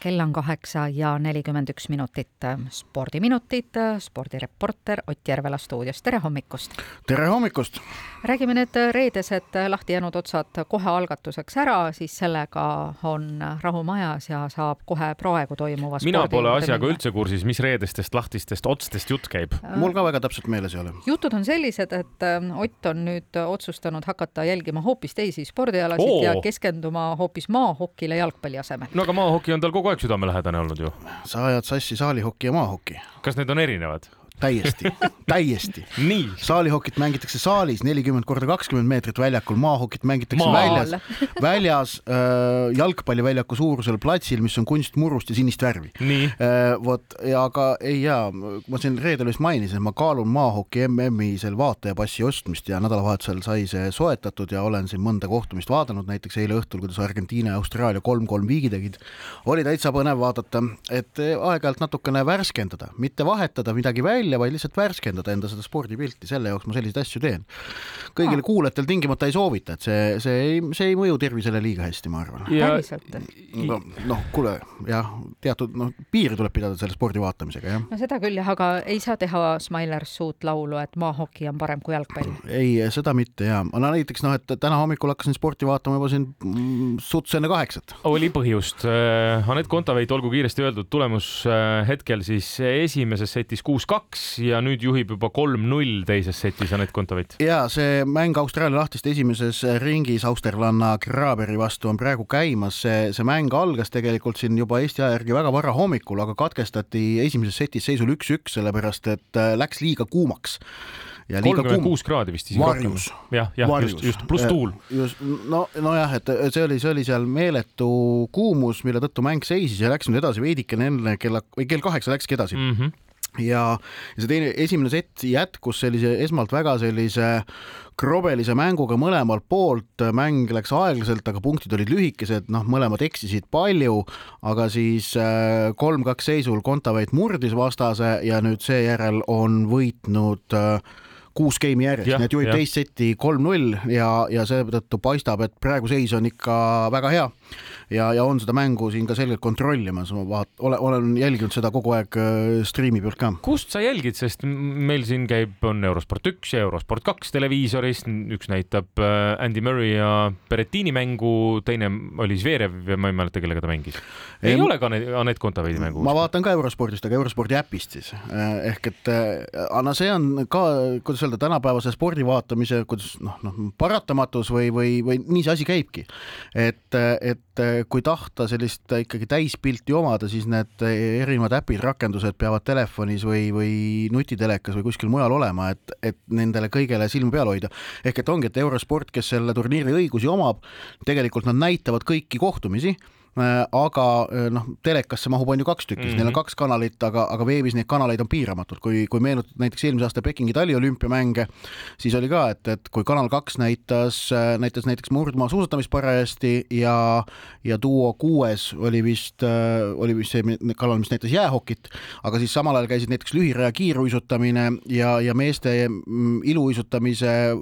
kell on kaheksa ja nelikümmend üks minutit. spordiminutid, spordireporter Ott Järvela stuudios, tere hommikust! tere hommikust! räägime need reedesed lahti jäänud otsad kohe algatuseks ära, siis sellega on rahu majas ja saab kohe praegu toimuva mina pole asjaga minna. üldse kursis, mis reedestest lahtistest otstest jutt käib. mul ka väga täpselt meeles ei ole. jutud on sellised, et äh, Ott on nüüd otsustanud hakata jälgima hoopis teisi spordialasid Oo. ja keskenduma hoopis maahokile jalgpalli asemel. no aga maahoki on tal kogu aeg südamelähedane olnud ju. sa ajad sassi saalihoki ja maahoki. kas need on erinevad? Täiesti, täiesti. saalihokit mängitakse saalis nelikümmend korda kakskümmend meetrit väljakul, maahokit mängitakse Maal. väljas, väljas äh, jalgpalliväljaku suurusel platsil, mis on kunstmurust ja sinist värvi. Äh, vot ja aga ei jaa, ma siin reedel vist mainisin, ma kaalun maahoki MM-i seal vaatajapassi ostmist ja nädalavahetusel sai see soetatud ja olen siin mõnda kohtumist vaadanud, näiteks eile õhtul, kuidas Argentiina ja Austraalia kolm-kolm viigi tegid. oli täitsa põnev vaadata, et aeg-ajalt natukene värskendada, mitte vahetada midagi välja välja, vaid lihtsalt värskendada enda seda spordipilti, selle jaoks ma selliseid asju teen. kõigile ah. kuulajatele tingimata ei soovita, et see, see ei, see ei mõju tervisele liiga hästi, ma arvan. päriselt? no, noh, kuule jah, teatud noh, piiri tuleb pidada selle spordi vaatamisega, jah. no seda küll jah, aga ei saa teha Smilers suurt laulu, et maahoki on parem kui jalgpall. ei, seda mitte ja, no näiteks noh, et täna hommikul hakkasin sporti vaatama juba siin mm, suts enne kaheksat. oli põhjust. Äh, Anett Kontaveit, olgu kiiresti öeldud, tulemus hetkel siis esimeses setis kuus-kaks kaks ja nüüd juhib juba kolm-null teises setis Anett Kontaveit. ja see mäng Austraalia lahtiste esimeses ringis austerlanna Graberi vastu on praegu käimas, see, see mäng algas tegelikult siin juba Eesti aja järgi väga vara hommikul, aga katkestati esimeses setis seisul üks-üks, sellepärast et äh, läks liiga kuumaks ja kolmkümmend kuus kraadi vist isegi varjus. jah, jah, just, just, pluss tuul. just, no, nojah, et see oli, see oli seal meeletu kuumus, mille tõttu mäng seisis ja läks nüüd edasi veidikene enne kella, või kell kaheksa läkski edasi mm. -hmm ja see teine, esimene sett jätkus sellise esmalt väga sellise krobelise mänguga mõlemalt poolt, mäng läks aeglaselt, aga punktid olid lühikesed, noh, mõlemad eksisid palju, aga siis äh, kolm-kaks seisul Kontaveit murdis vastase ja nüüd seejärel on võitnud äh, kuus geimi järjest, nii et juhib teist setti kolm-null ja, ja seetõttu paistab, et praegu seis on ikka väga hea ja, ja on seda mängu siin ka selgelt kontrollimas, ma vaat-, olen, olen jälginud seda kogu aeg äh, striimi pealt ka. kust sa jälgid, sest meil siin käib, on Eurosport üks ja Eurosport kaks televiisoris, üks näitab äh, Andy Murray ja Berettini mängu, teine oli Zverev ja ma ei mäleta, kellega ta mängis. ei ole ka Anett Kontaveidi mängu? ma vaatan ka Eurospordist, aga Eurospordi äpist siis. Äh, ehk et no see on ka, kuidas öelda, tänapäevase spordi vaatamise, kuidas noh, noh paratamatus või, või, või nii see asi käibki. et, et kui tahta sellist ikkagi täispilti omada, siis need erinevad äpid, rakendused peavad telefonis või, või nutitelekas või kuskil mujal olema, et, et nendele kõigele silma peal hoida. ehk et ongi, et Eurosport, kes selle turniiri õigusi omab, tegelikult nad näitavad kõiki kohtumisi aga äh, noh, telekasse mahub on ju kaks tükki mm, -hmm. neil on mhm. kaks kanalit, aga, aga veebis neid kanaleid on piiramatult, kui, kui meenutad näiteks eelmise aasta Pekingi taliolümpiamänge, siis oli ka, et, et kui Kanal kaks näitas, äh, näitas näiteks murdmaa suusatamist parajasti ja, ja Duo kuues oli vist, oli vist see kanal, mis näitas jäähokit, aga siis samal ajal käisid näiteks lühiraja kiiruisutamine ja, ja meeste mm, iluuisutamise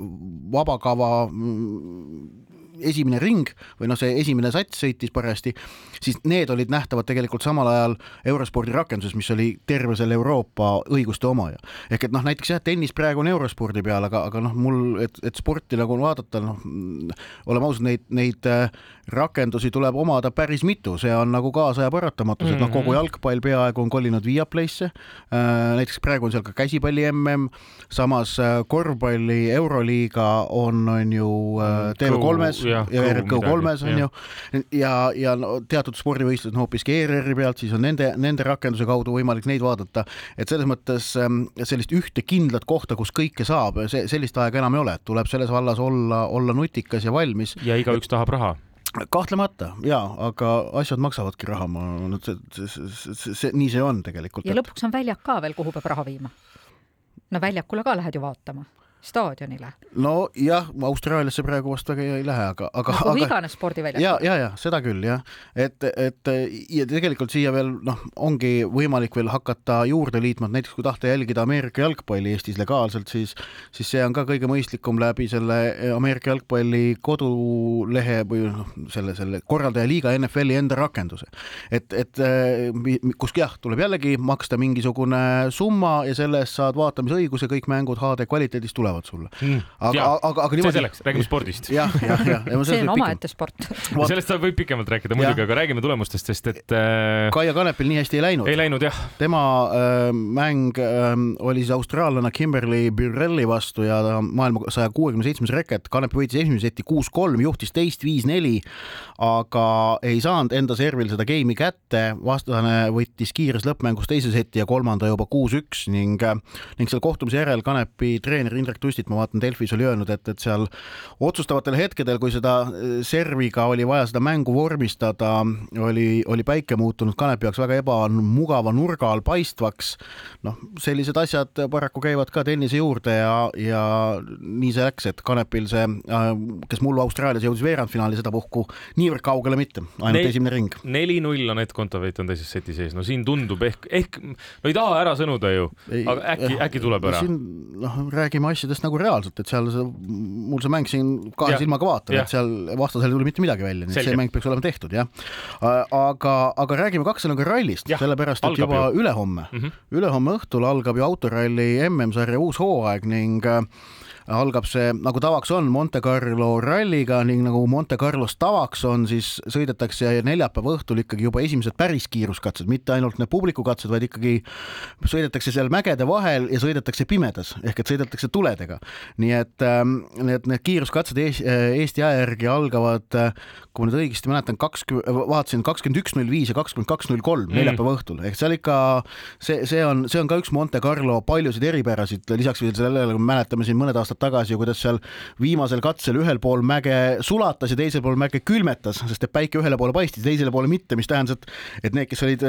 vabakava mm, esimene ring või noh, see esimene sats sõitis parajasti, siis need olid nähtavad tegelikult samal ajal Eurospordi rakenduses, mis oli terve selle Euroopa õiguste omaja. ehk et noh, näiteks jah, tennis praegu on Eurospordi peal, aga, aga noh, mul, et, et sporti nagu vaadata, noh, oleme ausad, neid, neid äh, rakendusi tuleb omada päris mitu, see on nagu kaasaja paratamatus, et noh, kogu mhm. jalgpall peaaegu on kolinud Viaplay'sse. Äh, näiteks praegu on seal ka käsipalli mm, samas äh, korvpalli Euroliiga on, on ju TV3-s ja, ja RK kolmes on ju ja, ja no, teatud spordivõistlused on hoopiski ERR-i pealt, siis on nende, nende rakenduse kaudu võimalik neid vaadata. et selles mõttes ähm, sellist ühte kindlat kohta, kus kõike saab, see, sellist aega enam ei ole, et tuleb selles vallas olla, olla nutikas ja valmis. ja igaüks tahab raha kahtlemata ja, aga asjad maksavadki raha, ma, no see, see, see, see, nii see on tegelikult. ja lõpuks on väljak ka veel, kuhu peab raha viima. no väljakule ka lähed ju vaatama staadionile. nojah, Austraaliasse praegu vast väga ei lähe, aga, aga no, kuhu aga... iganes spordiväljakul. ja, ja, ja seda küll jah, et, et ja tegelikult siia veel noh, ongi võimalik veel hakata juurde liitma, et näiteks kui tahta jälgida Ameerika jalgpalli Eestis legaalselt, siis, siis see on ka kõige mõistlikum läbi selle Ameerika jalgpalli kodulehe või noh, selle, selle korraldaja liiga NFL-i enda rakenduse. et, et kus jah, tuleb jällegi maksta mingisugune summa ja selle eest saad vaatamisõiguse, kõik mängud HD kvaliteedis tulevad sulle mm.. aga, aga, aga niimoodi. see selleks, räägime spordist. jah, jah, jah. see on omaette sport sellest võib pikemalt rääkida muidugi, aga räägime tulemustest, sest et äh.... Kaia Kanepil nii hästi ei läinud. ei läinud jah. tema äh, mäng äh, oli siis austraallane Kimberly Burrelli vastu ja ta maailma saja kuuekümne seitsmes reket. Kanep võitis esimese seti kuus-kolm, juhtis teist viis-neli, aga ei saanud enda servil seda geimi kätte. vastane võttis kiires lõppmängus teise seti ja kolmanda juba kuus-üks ning, ning seal kohtumise järel Kanepi treener Indrek Tustit, ma vaatan, Delfis oli öelnud, et, et seal otsustavatel hetkedel, kui seda äh, serviga oli vaja seda mängu vormistada, oli, oli päike muutunud Kanepi jaoks väga ebamugava nurga all paistvaks. noh, sellised asjad paraku käivad ka tennise juurde ja, ja nii see läks, et Kanepil see, äh, kes mullu Austraalias jõudis veerandfinaali, sedapuhku niivõrd kaugele mitte, ainult ne esimene ring. neli-null Anett Kontaveit on teises setis ees, no siin tundub ehk, ehk no ei taha ära sõnuda ju, aga äkki, äkki tuleb ära. siin noh, räägime asjadest nagu reaalselt, et seal see, mul see mäng siin kahe silmaga vaatab, et seal vastasel ei tule mitte midagi välja, nii et see mäng peaks olema tehtud jah. aga, aga räägime kaks sõnaga rallist, sellepärast et juba ju. ülehomme mm, -hmm. ülehomme õhtul algab ju autoralli MM-sarja uus hooaeg ning äh, algab see, nagu tavaks on, Monte Carlo ralliga ning nagu Monte Carlos tavaks on, siis sõidetakse neljapäeva õhtul ikkagi juba esimesed päris kiiruskatsed, mitte ainult need publikukatsed, vaid ikkagi sõidetakse seal mägede vahel ja sõidetakse pimedas ehk et sõidetakse tuledega. nii et ähm, need, need kiiruskatsed Eesti aja järgi algavad, kui ma nüüd õigesti mäletan, kakskümmend, vaatasin kakskümmend üks null viis ja kakskümmend kaks null kolm mm. neljapäeva õhtul, ehk seal ikka see, see on, see on ka üks Monte Carlo paljusid eripärasid, lisaks veel sellele mäletame siin mõned aastad aastat tagasi, kuidas seal viimasel katsel ühel pool mäge sulatas ja teisel pool mäge külmetas, sest et päike ühele poole paistis, teisele poole mitte, mis tähendas, et, et need, kes olid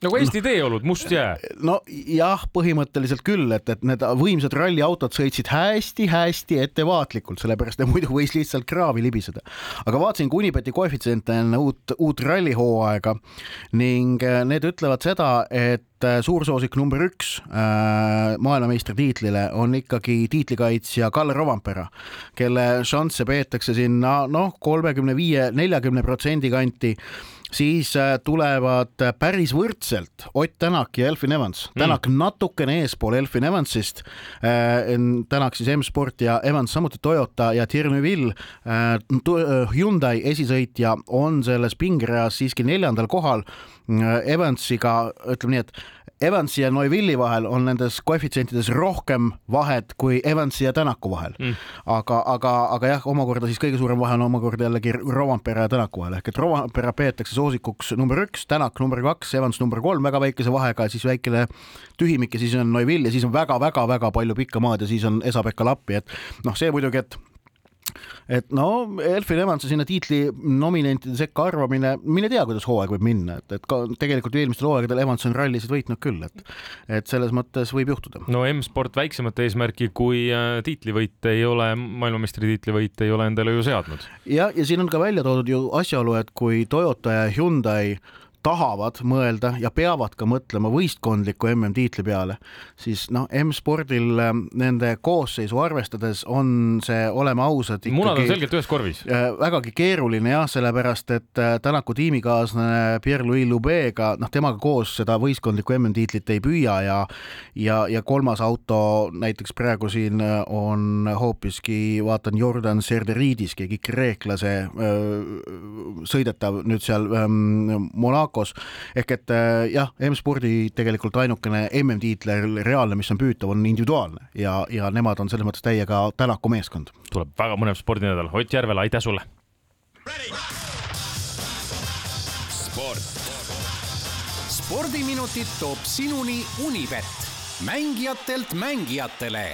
nagu Eesti teeolud, must jää. no jah, põhimõtteliselt küll, et, et need võimsad ralliautod sõitsid hästi-hästi ettevaatlikult, sellepärast et muidu võis lihtsalt kraavi libiseda. aga vaatasin ka Unibeti koefitsiente enne uut, uut rallihooaega ning äh, need ütlevad seda, et äh, suursoosik number üks äh, maailmameistritiitlile on ikkagi tiitlikaitsja Kalle Rovampera, kelle šansse peetakse sinna noh, kolmekümne viie, neljakümne protsendi kanti siis äh, tulevad äh, päris võrdselt Ott Tänak ja Elfin Evans. Tänak mm. natukene eespool Elfin Evansist. Äh, Tänak siis M-Sport ja Evans samuti Toyota ja Neuville, Hyundai esisõitja on selles pingereas siiski neljandal kohal. Evansiga ütleme nii, et Evansi ja Neuvilli vahel on nendes koefitsientides rohkem vahet kui Evansi ja Tänaku vahel mm.. aga, aga, aga jah, omakorda siis kõige suurem vahe on omakorda jällegi Rovampere ja Tänaku vahel ehk et Rovampere peetakse soosikuks number üks, Tänak number kaks, Evans number kolm väga väikese vahega, siis väikene tühimik ja siis on Neuvill ja siis on väga-väga-väga palju pikka maad ja siis on Esa-Pekka Lappi, et noh, see muidugi, et et no Elfin Evansi sinna tiitli nominentide sekka arvamine, mine tea, kuidas hooaeg võib minna, et, et ka tegelikult eelmistel hooaegadel Evans on rallisid võitnud küll, et et selles mõttes võib juhtuda. no M-sport väiksemat eesmärki kui äh, tiitlivõit ei ole, maailmameistritiitli võit ei ole endale ju seadnud. ja, ja siin on ka välja toodud ju asjaolu, et kui Toyota ja Hyundai tahavad mõelda ja peavad ka mõtlema võistkondliku MM-tiitli peale, siis noh, M-spordil ähm, nende koosseisu arvestades on see, oleme ausad. munad on selgelt ühes korvis. Äh, vägagi keeruline jah, sellepärast et äh, Tänaku tiimikaaslane Pierre-Louis Lubega, noh, temaga koos seda võistkondlikku MM-tiitlit ei püüa ja ja, ja kolmas auto näiteks praegu siin äh, on hoopiski, vaatan Jordan Serderidis, keegi kreeklase sõidetav nüüd seal ähm, Monaco Monacos. ehk et äh, jah, M-spordi tegelikult ainukene MM-tiitler reaalne, mis on püütav, on individuaalne ja, ja nemad on selles mõttes täiega Tänaku meeskond. tuleb väga mõnev spordinädal, Ott Järvela, aitäh sulle. sport. spordiminutid toob sinuni Unibet, mängijatelt mängijatele